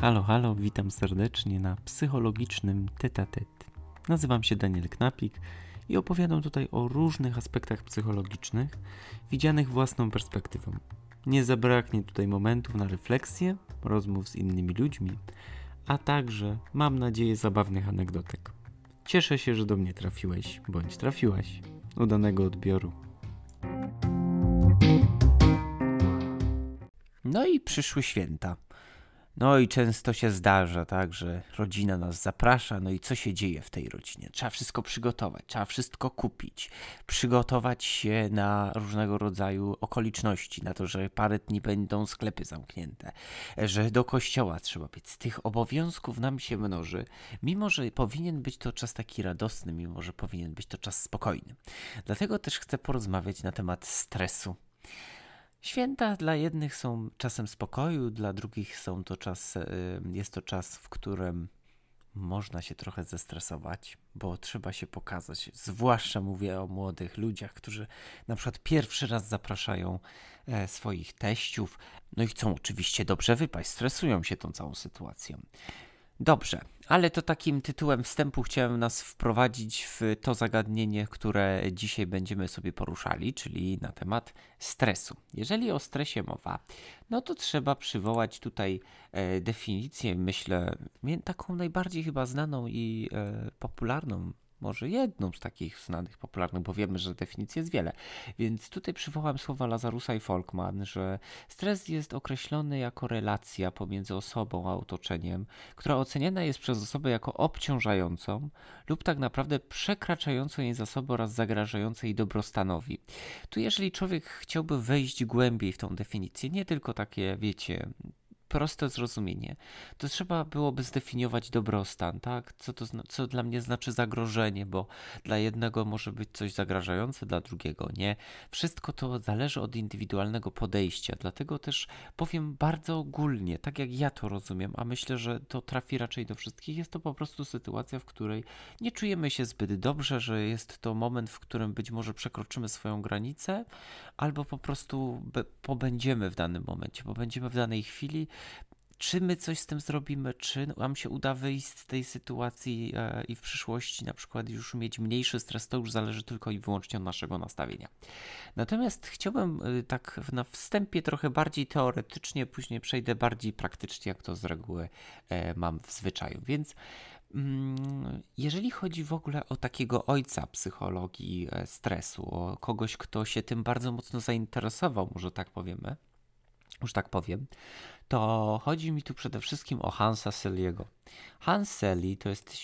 Halo, halo, witam serdecznie na psychologicznym tetatet. Nazywam się Daniel Knapik i opowiadam tutaj o różnych aspektach psychologicznych, widzianych własną perspektywą. Nie zabraknie tutaj momentów na refleksję, rozmów z innymi ludźmi, a także, mam nadzieję, zabawnych anegdotek. Cieszę się, że do mnie trafiłeś, bądź trafiłaś. Udanego odbioru. No i przyszły święta. No i często się zdarza, tak, że rodzina nas zaprasza, no i co się dzieje w tej rodzinie? Trzeba wszystko przygotować, trzeba wszystko kupić, przygotować się na różnego rodzaju okoliczności, na to, że parę dni będą sklepy zamknięte, że do kościoła trzeba. Z tych obowiązków nam się mnoży, mimo że powinien być to czas taki radosny, mimo że powinien być to czas spokojny. Dlatego też chcę porozmawiać na temat stresu. Święta dla jednych są czasem spokoju, dla drugich są to czas, y, jest to czas, w którym można się trochę zestresować, bo trzeba się pokazać. Zwłaszcza mówię o młodych ludziach, którzy na przykład pierwszy raz zapraszają e, swoich teściów, no i chcą oczywiście dobrze wypaść, stresują się tą całą sytuacją. Dobrze, ale to takim tytułem wstępu chciałem nas wprowadzić w to zagadnienie, które dzisiaj będziemy sobie poruszali, czyli na temat stresu. Jeżeli o stresie mowa, no to trzeba przywołać tutaj e, definicję, myślę, taką najbardziej chyba znaną i e, popularną może jedną z takich znanych, popularnych, bo wiemy, że definicji jest wiele. Więc tutaj przywołam słowa Lazarusa i Folkman, że stres jest określony jako relacja pomiędzy osobą a otoczeniem, która oceniana jest przez osobę jako obciążającą lub tak naprawdę przekraczającą jej zasoby oraz zagrażającej jej dobrostanowi. Tu jeżeli człowiek chciałby wejść głębiej w tą definicję, nie tylko takie, wiecie, proste zrozumienie, to trzeba byłoby zdefiniować dobrostan, tak? Co, to, co dla mnie znaczy zagrożenie, bo dla jednego może być coś zagrażające, dla drugiego nie. Wszystko to zależy od indywidualnego podejścia, dlatego też powiem bardzo ogólnie, tak jak ja to rozumiem, a myślę, że to trafi raczej do wszystkich. Jest to po prostu sytuacja, w której nie czujemy się zbyt dobrze, że jest to moment, w którym być może przekroczymy swoją granicę, albo po prostu pobędziemy w danym momencie, pobędziemy w danej chwili czy my coś z tym zrobimy, czy nam się uda wyjść z tej sytuacji e, i w przyszłości na przykład już mieć mniejszy stres, to już zależy tylko i wyłącznie od naszego nastawienia. Natomiast chciałbym e, tak na wstępie trochę bardziej teoretycznie, później przejdę bardziej praktycznie, jak to z reguły e, mam w zwyczaju. Więc mm, jeżeli chodzi w ogóle o takiego ojca psychologii stresu, o kogoś, kto się tym bardzo mocno zainteresował, może tak powiemy, już tak powiem, to chodzi mi tu przede wszystkim o Hansa Seliego. Hans Seli to jest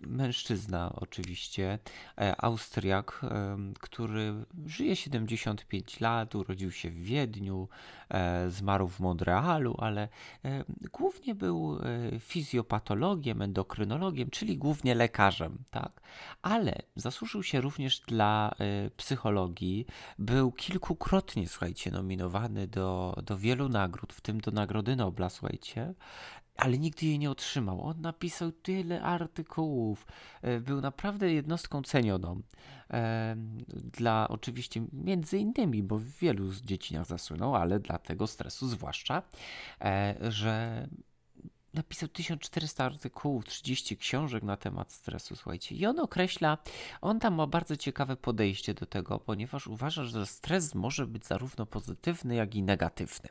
mężczyzna oczywiście, e, Austriak, który żyje 75 lat, urodził się w Wiedniu, e, zmarł w Montrealu, ale głównie był e, fizjopatologiem, endokrynologiem, czyli głównie lekarzem, tak? Ale zasłużył się również dla psychologii, był kilkukrotnie, słuchajcie, nominowany do, do wielu nagród, w tym do Nagrody Nobla, słuchajcie, ale nigdy jej nie otrzymał. On napisał tyle artykułów, e, był naprawdę jednostką cenioną. E, dla oczywiście między innymi, bo w wielu dziedzinach zasłynął, ale dla tego stresu zwłaszcza, e, że napisał 1400 artykułów, 30 książek na temat stresu, słuchajcie. I on określa, on tam ma bardzo ciekawe podejście do tego, ponieważ uważa, że stres może być zarówno pozytywny, jak i negatywny.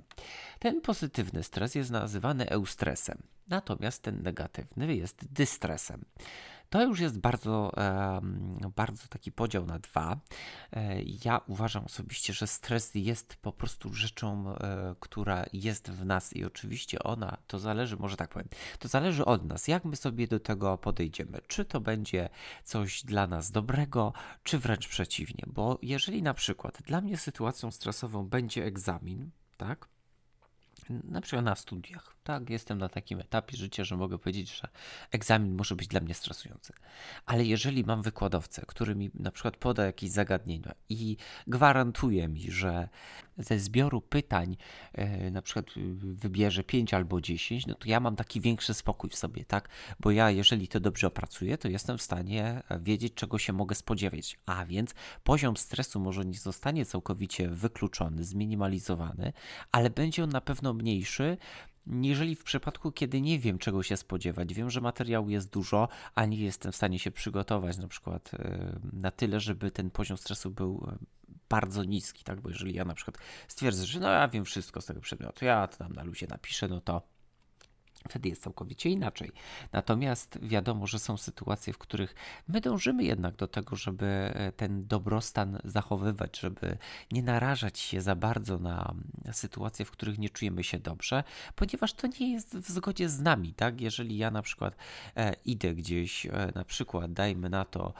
Ten pozytywny stres jest nazywany eustresem, natomiast ten negatywny jest dystresem. To już jest bardzo, bardzo taki podział na dwa. E, ja uważam osobiście, że stres jest po prostu rzeczą, e, która jest w nas i oczywiście ona, to zależy, może tak powiem, to zależy od nas, jak my sobie do tego podejdziemy. Czy to będzie coś dla nas dobrego, czy wręcz przeciwnie. Bo jeżeli na przykład dla mnie sytuacją stresową będzie egzamin, tak? na przykład na studiach. Tak, jestem na takim etapie życia, że mogę powiedzieć, że egzamin może być dla mnie stresujący. Ale jeżeli mam wykładowcę, który mi na przykład poda jakieś zagadnienia i gwarantuje mi, że ze zbioru pytań e, na przykład wybierze 5 albo 10, no to ja mam taki większy spokój w sobie, tak? Bo ja, jeżeli to dobrze opracuję, to jestem w stanie wiedzieć, czego się mogę spodziewać. A więc poziom stresu może nie zostanie całkowicie wykluczony, zminimalizowany, ale będzie on na pewno mniejszy jeżeli w przypadku, kiedy nie wiem, czego się spodziewać, wiem, że materiału jest dużo, a nie jestem w stanie się przygotować na przykład e, na tyle, żeby ten poziom stresu był e, bardzo niski, tak? Bo jeżeli ja na przykład stwierdzę, że no ja wiem wszystko z tego przedmiotu, ja to tam na luzie napiszę, no to Wtedy jest całkowicie inaczej. Natomiast wiadomo, że są sytuacje, w których my dążymy jednak do tego, żeby e, ten dobrostan zachowywać, żeby nie narażać się za bardzo na sytuacje, w których nie czujemy się dobrze, ponieważ to nie jest w zgodzie z nami, tak? Jeżeli ja na przykład e, idę gdzieś, e, na przykład dajmy na to,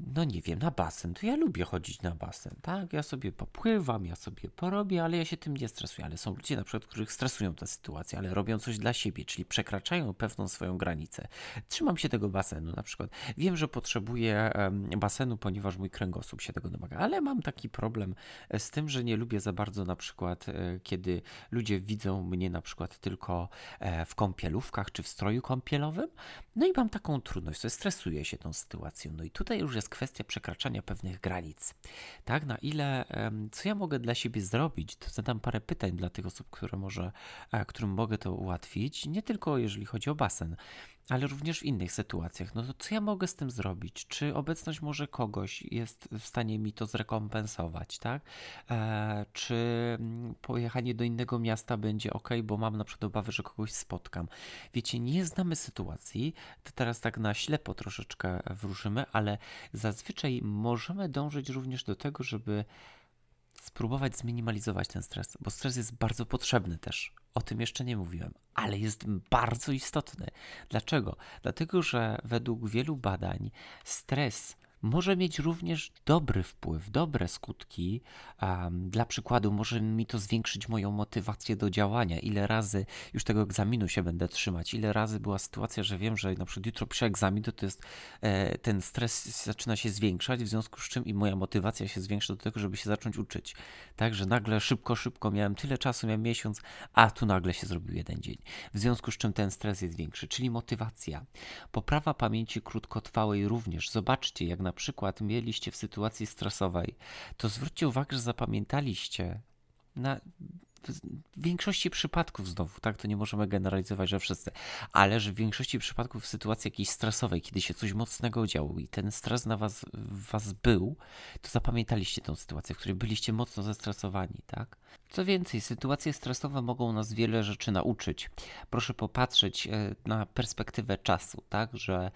no nie wiem, na basen, to ja lubię chodzić na basen, tak? Ja sobie popływam, ja sobie porobię, ale ja się tym nie stresuję. Ale są ludzie na przykład, których stresują ta sytuacja, ale robią coś dla siebie, czyli przekraczają pewną swoją granicę. Trzymam się tego basenu na przykład. Wiem, że potrzebuję basenu, ponieważ mój kręgosłup się tego domaga, ale mam taki problem e, z tym, że nie lubię za bardzo na przykład, e, kiedy ludzie widzą mnie na przykład tylko e, w kąpielówkach czy w stroju kąpielowym. No i mam taką trudność, stresuję się tą sytuacją. No i tutaj już jest jest kwestia przekraczania pewnych granic. Tak, na ile, co ja mogę dla siebie zrobić, to zadam parę pytań dla tych osób, które może, e, którym mogę to ułatwić, nie tylko jeżeli chodzi o basen, ale również w innych sytuacjach. No to co ja mogę z tym zrobić? Czy obecność może kogoś jest w stanie mi to zrekompensować, tak? E, czy mm, pojechanie do innego miasta będzie ok, bo mam na przykład obawy, że kogoś spotkam. Wiecie, nie znamy sytuacji, to teraz tak na ślepo troszeczkę wróżymy, ale zazwyczaj możemy dążyć również do tego, żeby spróbować zminimalizować ten stres, bo stres jest bardzo potrzebny też. O tym jeszcze nie mówiłem, ale jest bardzo istotny. Dlaczego? Dlatego, że według wielu badań stres może mieć również dobry wpływ, dobre skutki. Dla przykładu, może mi to zwiększyć moją motywację do działania. Ile razy już tego egzaminu się będę trzymać, ile razy była sytuacja, że wiem, że na przykład jutro piszę egzamin, to, to jest e, ten stres zaczyna się zwiększać, w związku z czym i moja motywacja się zwiększa do tego, żeby się zacząć uczyć. Także nagle szybko, szybko miałem tyle czasu, miałem miesiąc, a tu nagle się zrobił jeden dzień. W związku z czym ten stres jest większy, czyli motywacja. Poprawa pamięci krótkotrwałej również. Zobaczcie, jak na przykład mieliście w sytuacji stresowej, to zwróćcie uwagę, że zapamiętaliście na w większości przypadków znowu, tak, to nie możemy generalizować, że wszyscy, ale że w większości przypadków w sytuacji jakiejś stresowej, kiedy się coś mocnego działo i ten stres na was, was był, to zapamiętaliście tę sytuację, w której byliście mocno zestresowani, tak? Co więcej, sytuacje stresowe mogą nas wiele rzeczy nauczyć. Proszę popatrzeć e, na perspektywę czasu, tak, że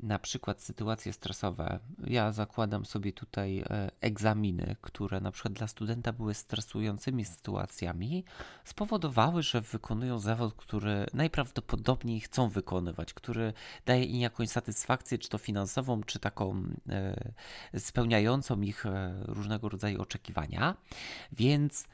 na przykład sytuacje stresowe. Ja zakładam sobie tutaj e, egzaminy, które na przykład dla studenta były stresującymi sytuacjami, spowodowały, że wykonują zawód, który najprawdopodobniej chcą wykonywać, który daje im jakąś satysfakcję, czy to finansową, czy taką e, spełniającą ich e, różnego rodzaju oczekiwania. Więc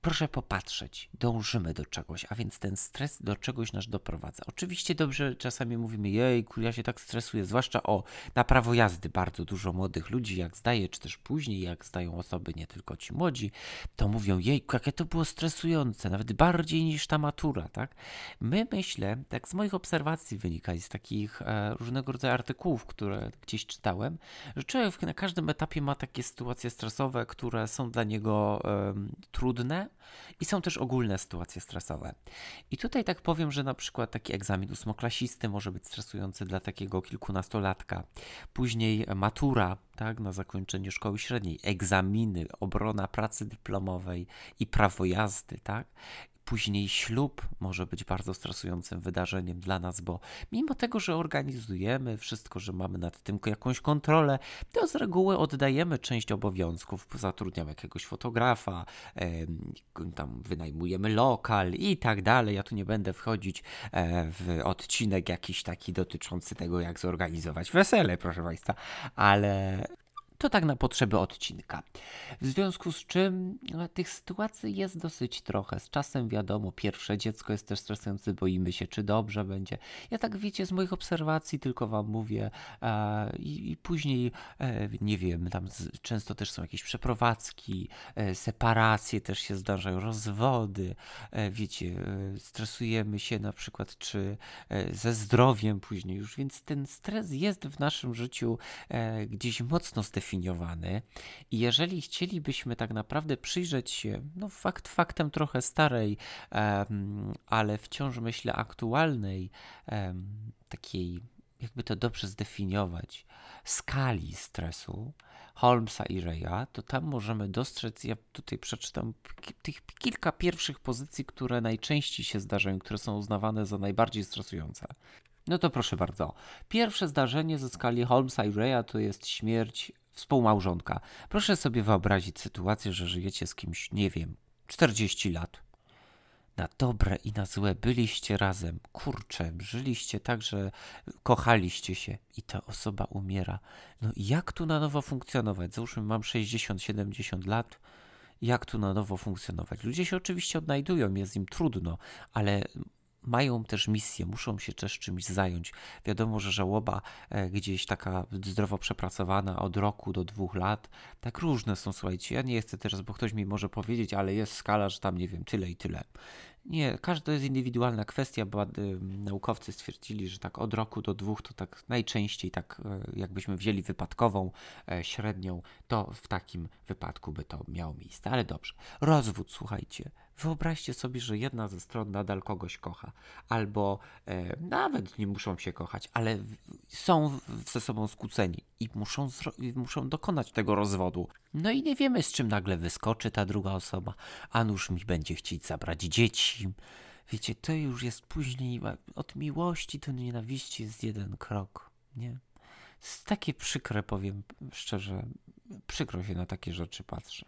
proszę popatrzeć, dążymy do czegoś, a więc ten stres do czegoś nas doprowadza. Oczywiście dobrze czasami mówimy, jej, ja się tak stresuję, zwłaszcza o na prawo jazdy bardzo dużo młodych ludzi, jak zdaje, czy też później, jak zdają osoby, nie tylko ci młodzi, to mówią, jej, jakie to było stresujące, nawet bardziej niż ta matura, tak? My myślę, tak z moich obserwacji wynika, z takich e, różnego rodzaju artykułów, które gdzieś czytałem, że człowiek na każdym etapie ma takie sytuacje stresowe, które są dla niego e, trudne, i są też ogólne sytuacje stresowe. I tutaj tak powiem, że na przykład taki egzamin ósmoklasisty może być stresujący dla takiego kilkunastolatka. Później matura, tak, na zakończenie szkoły średniej, egzaminy, obrona pracy dyplomowej i prawo jazdy, tak. Później ślub może być bardzo stresującym wydarzeniem dla nas, bo mimo tego, że organizujemy wszystko, że mamy nad tym jakąś kontrolę, to z reguły oddajemy część obowiązków, zatrudniamy jakiegoś fotografa, tam wynajmujemy lokal i tak dalej. Ja tu nie będę wchodzić e, w odcinek jakiś taki dotyczący tego, jak zorganizować wesele, proszę Państwa, ale to tak na potrzeby odcinka. W związku z czym no, tych sytuacji jest dosyć trochę. Z czasem wiadomo, pierwsze dziecko jest też stresujące, boimy się, czy dobrze będzie. Ja tak wiecie, z moich obserwacji tylko wam mówię e, i, i, później, e, nie wiem, tam z, często też są jakieś przeprowadzki, e, separacje też się zdarzają, rozwody, e, wiecie, e, stresujemy się na przykład, czy e, ze zdrowiem później już, więc ten stres jest w naszym życiu gdzieś mocno zdefiniowany zdefiniowany. I jeżeli chcielibyśmy tak naprawdę przyjrzeć się, no fakt faktem trochę starej, ale wciąż myślę aktualnej, takiej, jakby to dobrze zdefiniować, skali stresu, Holmesa i Reya, to tam możemy dostrzec, ja tutaj przeczytam tych kilka pierwszych pozycji, które najczęściej się zdarzają, które są uznawane za najbardziej stresujące. No to proszę bardzo. Pierwsze zdarzenie ze skali Holmesa i Reya to jest śmierć współmałżonka. Proszę sobie wyobrazić sytuację, że żyjecie z kimś, nie wiem, 40 lat. Na dobre i na złe byliście razem. Kurczę, żyliście tak, że kochaliście się i ta osoba umiera. No i jak tu na nowo funkcjonować? Załóżmy, mam 60-70 lat. Jak tu na nowo funkcjonować? Ludzie się oczywiście odnajdują, jest im trudno, ale mają też misję, muszą się też czymś zająć. Wiadomo, że żałoba e, gdzieś taka zdrowo przepracowana od roku do dwóch lat, tak różne są, słuchajcie, ja nie chcę teraz, bo ktoś mi może powiedzieć, ale jest skala, że tam, nie wiem, tyle i tyle. Nie, każda jest indywidualna kwestia, bo naukowcy stwierdzili, że tak od roku do dwóch to tak najczęściej, tak e, jakbyśmy wzięli wypadkową e, średnią, to w takim wypadku by to miało miejsce. Ale dobrze. Rozwód, słuchajcie. Wyobraźcie sobie, że jedna ze stron nadal kogoś kocha, albo e, nawet nie muszą się kochać, ale w, są ze sobą skłóceni i muszą, muszą dokonać tego rozwodu. No i nie wiemy, z czym nagle wyskoczy ta druga osoba, a nuż mi będzie chcieć zabrać dzieci. Wiecie, to już jest później, od miłości do nienawiści jest jeden krok, nie? Jest takie przykre, powiem szczerze, przykro się na takie rzeczy patrzy.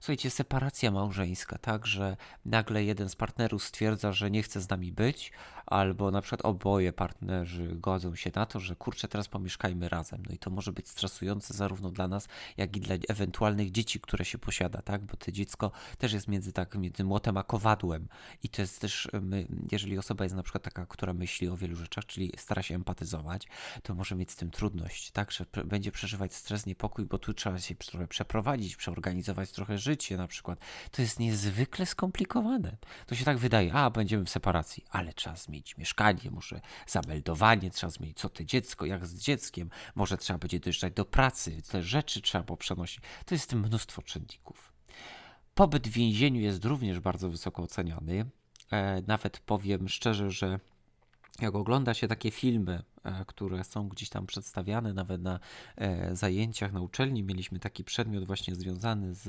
Słuchajcie, separacja małżeńska, tak, że nagle jeden z partnerów stwierdza, że nie chce z nami być, albo na przykład oboje partnerzy godzą się na to, że kurczę, teraz pomieszkajmy razem. No i to może być stresujące zarówno dla nas, jak i dla ewentualnych dzieci, które się posiada, tak, bo to dziecko też jest między tak, między młotem a kowadłem i to jest też, my, jeżeli osoba jest na przykład taka, która myśli o wielu rzeczach, czyli stara się empatyzować, to może mieć z tym trudność, tak, że będzie przeżywać stres, niepokój, bo tu trzeba się trochę przeprowadzić, przeorganizować trochę życie na przykład. To jest niezwykle skomplikowane. To się tak wydaje, a będziemy w separacji, ale trzeba zmienić mieszkanie, może zameldowanie trzeba zmienić, co ty dziecko, jak z dzieckiem, może trzeba będzie dojeżdżać do pracy, te rzeczy trzeba poprzenosić. To jest mnóstwo czynników. Pobyt w więzieniu jest również bardzo wysoko oceniany. E, nawet powiem szczerze, że jak ogląda się takie filmy, e, które są gdzieś tam przedstawiane, nawet na e, zajęciach na uczelni, mieliśmy taki przedmiot właśnie związany z,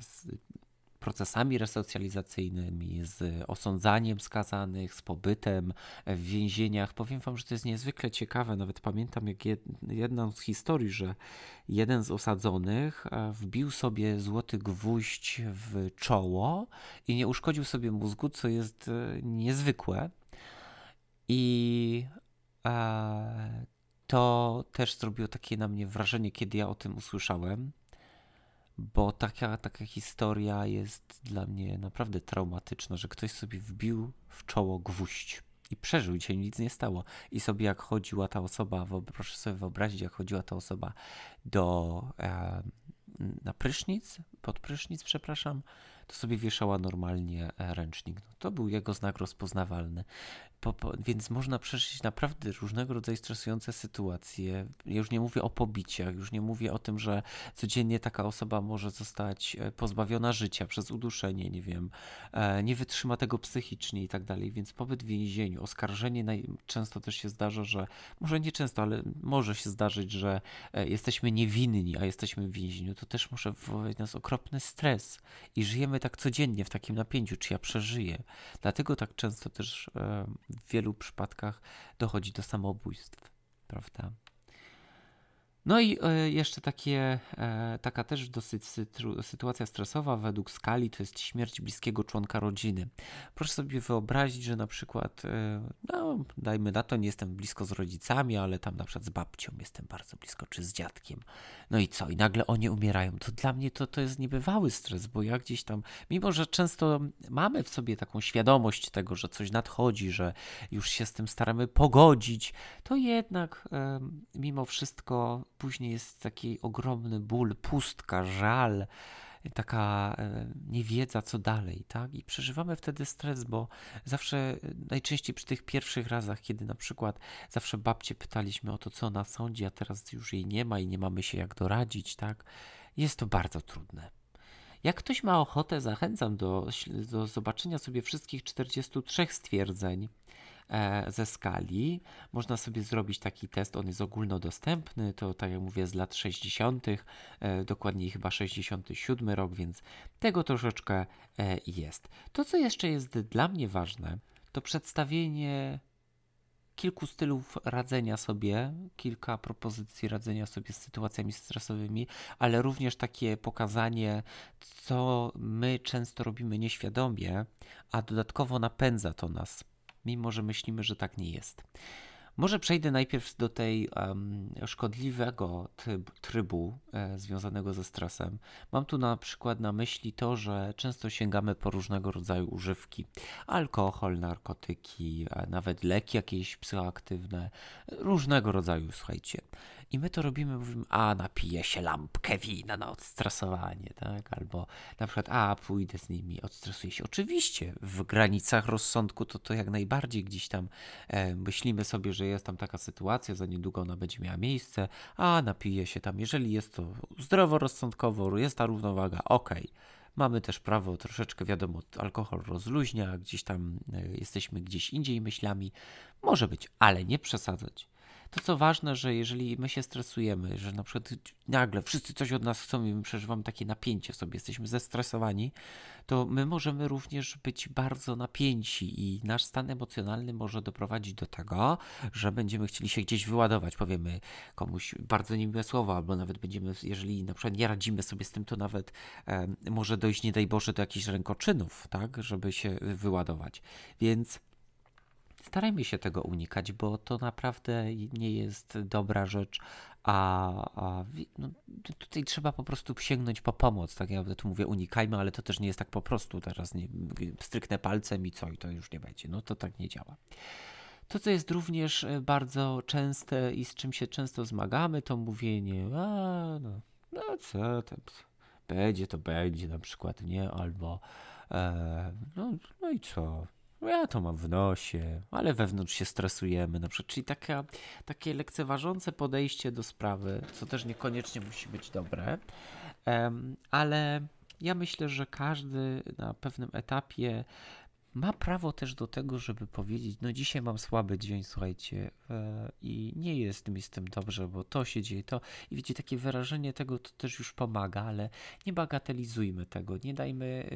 z procesami resocjalizacyjnymi, z osądzaniem skazanych, z pobytem w więzieniach. Powiem Wam, że to jest niezwykle ciekawe. Nawet pamiętam jak jedną z historii, że jeden z osadzonych e, wbił sobie złoty gwóźdź w czoło i nie uszkodził sobie mózgu, co jest e, niezwykłe. I e, to też zrobiło takie na mnie wrażenie, kiedy ja o tym usłyszałem bo taka, taka historia jest dla mnie naprawdę traumatyczna, że ktoś sobie wbił w czoło gwóźdź i przeżył, dzisiaj nic nie stało. I sobie jak chodziła ta osoba, proszę sobie wyobrazić, jak chodziła ta osoba do, e, na prysznic, pod prysznic, przepraszam, to sobie wieszała normalnie e, ręcznik. No, to był jego znak rozpoznawalny. Po, po, więc można przeżyć naprawdę różnego rodzaju stresujące sytuacje. Ja już nie mówię o pobiciach, już nie mówię o tym, że codziennie taka osoba może zostać e, pozbawiona życia przez uduszenie, nie wiem, e, nie wytrzyma tego psychicznie i tak dalej. Więc pobyt w więzieniu, oskarżenie naj... często też się zdarza, że może nie często, ale może się zdarzyć, że jesteśmy niewinni, a jesteśmy w więzieniu. To też może wywołać nas okropny stres i żyjemy tak codziennie w takim napięciu, czy ja przeżyję. Dlatego tak często też e, w wielu przypadkach dochodzi do samobójstw, prawda? No i e, jeszcze takie, e, taka też dosyć sytuacja stresowa według skali to jest śmierć bliskiego członka rodziny. Proszę sobie wyobrazić, że na przykład, e, no dajmy na to, nie jestem blisko z rodzicami, ale tam na przykład z babcią jestem bardzo blisko, czy z dziadkiem. No i co? I nagle oni umierają. To dla mnie to, to jest niebywały stres, bo ja gdzieś tam, mimo że często mamy w sobie taką świadomość tego, że coś nadchodzi, że już się z tym staramy pogodzić, to jednak mimo wszystko później jest taki ogromny ból, pustka, żal. taka e, niewiedza, co dalej, tak? I przeżywamy wtedy stres, bo zawsze, e, najczęściej przy tych pierwszych razach, kiedy na przykład zawsze babcie pytaliśmy o to, co ona sądzi, a teraz już jej nie ma i nie mamy się jak doradzić, tak? Jest to bardzo trudne. Jak ktoś ma ochotę, zachęcam do, do zobaczenia sobie wszystkich 43 stwierdzeń ze skali. Można sobie zrobić taki test, on jest ogólnodostępny, to tak jak mówię z lat 60., e, dokładniej chyba 67 rok, więc tego troszeczkę e, jest. To, co jeszcze jest dla mnie ważne, to przedstawienie kilku stylów radzenia sobie, kilka propozycji radzenia sobie z sytuacjami stresowymi, ale również takie pokazanie, co my często robimy nieświadomie, a dodatkowo napędza to nas, mimo że myślimy, że tak nie jest. Może przejdę najpierw do tej um, szkodliwego trybu e, związanego ze stresem. Mam tu na przykład na myśli to, że często sięgamy po różnego rodzaju używki: alkohol, narkotyki, nawet leki jakieś psychoaktywne, różnego rodzaju, słuchajcie. I my to robimy, mówimy, a napiję się lampkę wina na odstresowanie, tak? Albo na przykład, a pójdę z nimi, odstresuję się. Oczywiście w granicach rozsądku to to jak najbardziej gdzieś tam e, myślimy sobie, że jest tam taka sytuacja, za niedługo ona będzie miała miejsce, a napiję się tam. Jeżeli jest to zdroworozsądkowo, jest ta równowaga, okej. Okay mamy też prawo troszeczkę, wiadomo, alkohol rozluźnia, gdzieś tam e, jesteśmy gdzieś indziej myślami. Może być, ale nie przesadzać. To co ważne, że jeżeli my się stresujemy, że na przykład nagle wszyscy coś od nas chcą i my przeżywamy takie napięcie sobie, jesteśmy zestresowani, to my możemy również być bardzo napięci i nasz stan emocjonalny może doprowadzić do tego, że będziemy chcieli się gdzieś wyładować, powiemy komuś bardzo niemiłe słowo, albo nawet będziemy, jeżeli na przykład nie radzimy sobie z tym, to nawet e, może dojść, nie daj Boże, do jakichś rękoczynów, tak, żeby się wyładować. Więc starajmy się tego unikać, bo to naprawdę nie jest dobra rzecz, a, a no, tutaj trzeba po prostu sięgnąć po pomoc. Tak ja tu mówię unikajmy, ale to też nie jest tak po prostu. Teraz nie stryknę palcem i co, i to już nie będzie. No to tak nie działa. To, co jest również e, bardzo częste i z czym się często zmagamy, to mówienie, a no, no co to będzie, to będzie na przykład, nie? Albo e, no, no i co? No ja to mam w nosie, ale wewnątrz się stresujemy, na przykład. Czyli taka, takie lekceważące podejście do sprawy, co też niekoniecznie musi być dobre, ale ja myślę, że każdy na pewnym etapie ma prawo też do tego, żeby powiedzieć, no dzisiaj mam słaby dzień, słuchajcie, e, i nie jest mi z tym dobrze, bo to się dzieje, to. I wiecie, takie wyrażenie tego to też już pomaga, ale nie bagatelizujmy tego, nie dajmy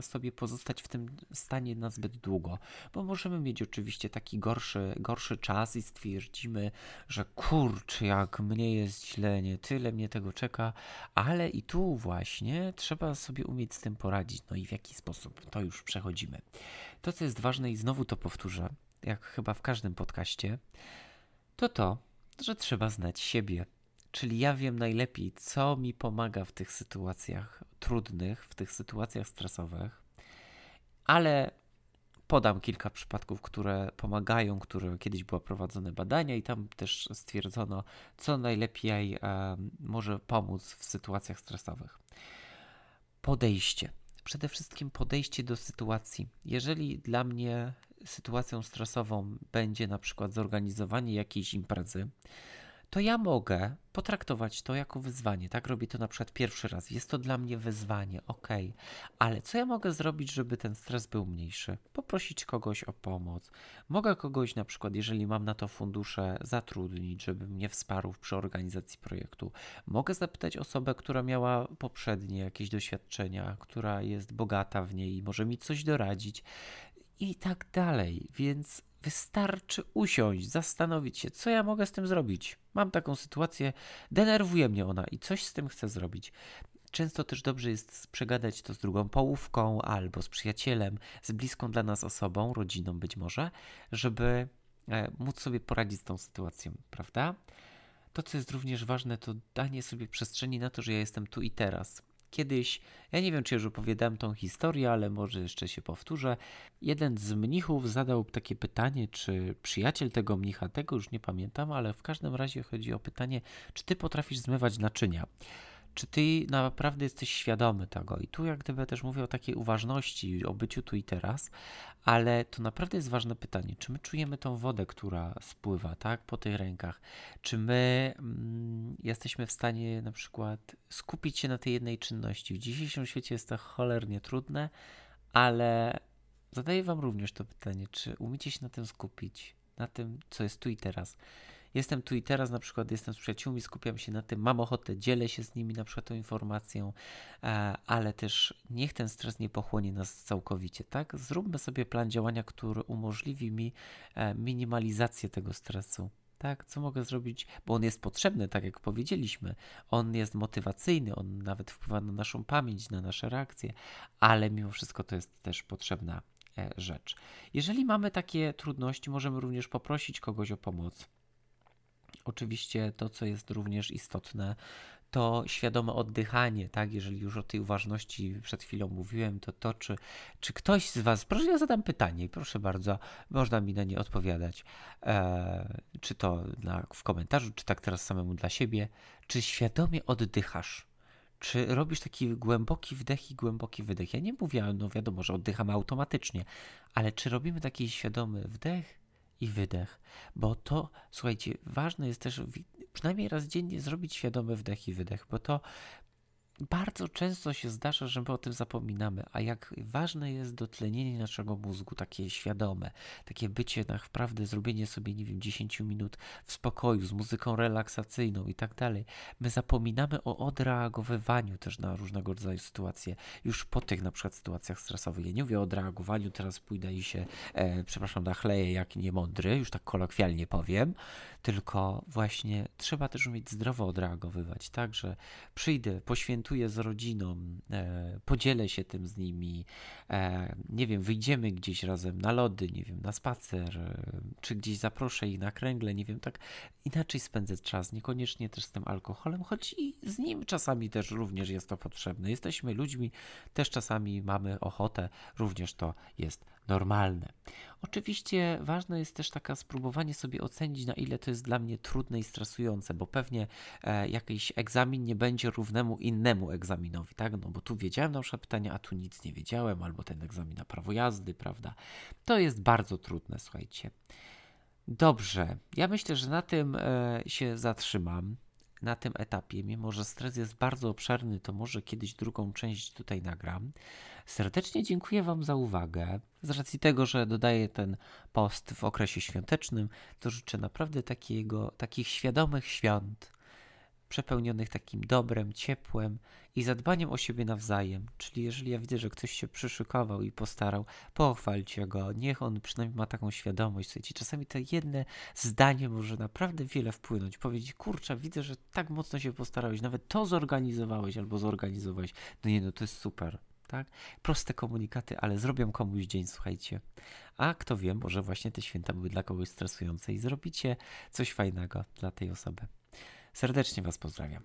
sobie pozostać w tym stanie na zbyt długo, bo możemy mieć oczywiście taki gorszy, gorszy czas i stwierdzimy, że kurczę, jak mnie jest źle, nie tyle mnie tego czeka, ale i tu właśnie trzeba sobie umieć z tym poradzić. No i w jaki sposób? To już przechodzimy. To, co jest ważne, i znowu to powtórzę, jak chyba w każdym podcaście, to to, że trzeba znać siebie. Czyli ja wiem najlepiej, co mi pomaga w tych sytuacjach trudnych, w tych sytuacjach stresowych, ale podam kilka przypadków, które pomagają, które kiedyś były prowadzone badania i tam też stwierdzono, co najlepiej może pomóc w sytuacjach stresowych. Podejście przede wszystkim podejście do sytuacji. Jeżeli dla mnie sytuacją stresową będzie na przykład zorganizowanie jakiejś imprezy, to ja mogę potraktować to jako wyzwanie. Tak robię to na przykład pierwszy raz. Jest to dla mnie wyzwanie, ok, ale co ja mogę zrobić, żeby ten stres był mniejszy? Poprosić kogoś o pomoc. Mogę kogoś na przykład, jeżeli mam na to fundusze, zatrudnić, żeby mnie wsparł przy organizacji projektu. Mogę zapytać osobę, która miała poprzednie jakieś doświadczenia, która jest bogata w niej i może mi coś doradzić i tak dalej. Więc Wystarczy usiąść, zastanowić się, co ja mogę z tym zrobić. Mam taką sytuację, denerwuje mnie ona i coś z tym chcę zrobić. Często też dobrze jest przegadać to z drugą połówką albo z przyjacielem, z bliską dla nas osobą, rodziną być może, żeby e, móc sobie poradzić z tą sytuacją, prawda? To, co jest również ważne, to danie sobie przestrzeni na to, że ja jestem tu i teraz. Kiedyś, ja nie wiem czy już opowiadałem tą historię, ale może jeszcze się powtórzę. Jeden z mnichów zadał takie pytanie, czy przyjaciel tego mnicha, tego już nie pamiętam, ale w każdym razie chodzi o pytanie, czy ty potrafisz zmywać naczynia? Czy ty naprawdę jesteś świadomy tego? I tu jak gdyby też mówię o takiej uważności, o byciu tu i teraz, ale to naprawdę jest ważne pytanie, czy my czujemy tą wodę, która spływa, tak, po tych rękach? Czy my mm, jesteśmy w stanie na przykład skupić się na tej jednej czynności? W dzisiejszym świecie jest to cholernie trudne, ale zadaję wam również to pytanie, czy umiecie się na tym skupić, na tym, co jest tu i teraz? Jestem tu i teraz, na przykład jestem z przyjaciółmi, skupiam się na tym, mam ochotę, dzielę się z nimi na przykład tą informacją, e, ale też niech ten stres nie pochłonie nas całkowicie, tak? Zróbmy sobie plan działania, który umożliwi mi e, minimalizację tego stresu. Tak, co mogę zrobić, bo on jest potrzebny, tak jak powiedzieliśmy. On jest motywacyjny, on nawet wpływa na naszą pamięć, na nasze reakcje, ale mimo wszystko to jest też potrzebna e, rzecz. Jeżeli mamy takie trudności, możemy również poprosić kogoś o pomoc. Oczywiście to, co jest również istotne, to świadome oddychanie, tak? Jeżeli już o tej uważności przed chwilą mówiłem, to to, czy, czy ktoś z Was, proszę, ja zadam pytanie, proszę bardzo, można mi na nie odpowiadać, e, czy to na, w komentarzu, czy tak teraz samemu dla siebie, czy świadomie oddychasz? Czy robisz taki głęboki wdech i głęboki wydech? Ja nie mówię, no wiadomo, że oddychamy automatycznie, ale czy robimy taki świadomy wdech i wydech, bo to, słuchajcie, ważne jest też przynajmniej raz dziennie zrobić świadomy wdech i wydech, bo to bardzo często się zdarza, że my o tym zapominamy, a jak ważne jest dotlenienie naszego mózgu, takie świadome, takie bycie, naprawdę zrobienie sobie, nie wiem, 10 minut w spokoju, z muzyką relaksacyjną i tak dalej. My zapominamy o odreagowywaniu też na różnego rodzaju sytuacje, już po tych na przykład sytuacjach stresowych. Ja nie mówię o odreagowaniu, teraz pójdę i się, e, przepraszam, nachleję jak niemądry, już tak kolokwialnie powiem, tylko właśnie trzeba też umieć zdrowo odreagowywać, tak, że przyjdę, poświętuję z rodziną, e, podzielę się tym z nimi, e, nie wiem, wyjdziemy gdzieś razem na lody, nie wiem, na spacer, e, czy gdzieś zaproszę ich na kręgle, nie wiem, tak inaczej spędzę czas, niekoniecznie też z tym alkoholem, choć i z nim czasami też również jest to potrzebne. Jesteśmy ludźmi, też czasami mamy ochotę, również to jest normalne. Oczywiście ważne jest też taka spróbowanie sobie ocenić, na ile to jest dla mnie trudne i stresujące, bo pewnie e, jakiś egzamin nie będzie równemu innemu egzaminowi, tak? No bo tu wiedziałem na przykład pytania, a tu nic nie wiedziałem, albo ten egzamin na prawo jazdy, prawda? To jest bardzo trudne, słuchajcie. Dobrze, ja myślę, że na tym e, się zatrzymam na tym etapie, mimo że stres jest bardzo obszerny, to może kiedyś drugą część tutaj nagram. Serdecznie dziękuję Wam za uwagę. Z racji tego, że dodaję ten post w okresie świątecznym, to życzę naprawdę takiego, takich świadomych świąt, przepełnionych takim dobrem, ciepłem i zadbaniem o siebie nawzajem. Czyli jeżeli ja widzę, że ktoś się przyszykował i postarał, pochwalcie go, niech on przynajmniej ma taką świadomość. Słuchajcie, czasami to jedne zdanie może naprawdę wiele wpłynąć. Powiedzieć, kurczę, widzę, że tak mocno się postarałeś, nawet to zorganizowałeś albo zorganizowałeś. No nie, no to jest super. Tak? Proste komunikaty, ale zrobią komuś dzień, słuchajcie. A kto wie, może właśnie te święta były dla kogoś stresujące i zrobicie coś fajnego dla tej osoby. Serdecznie Was pozdrawiam.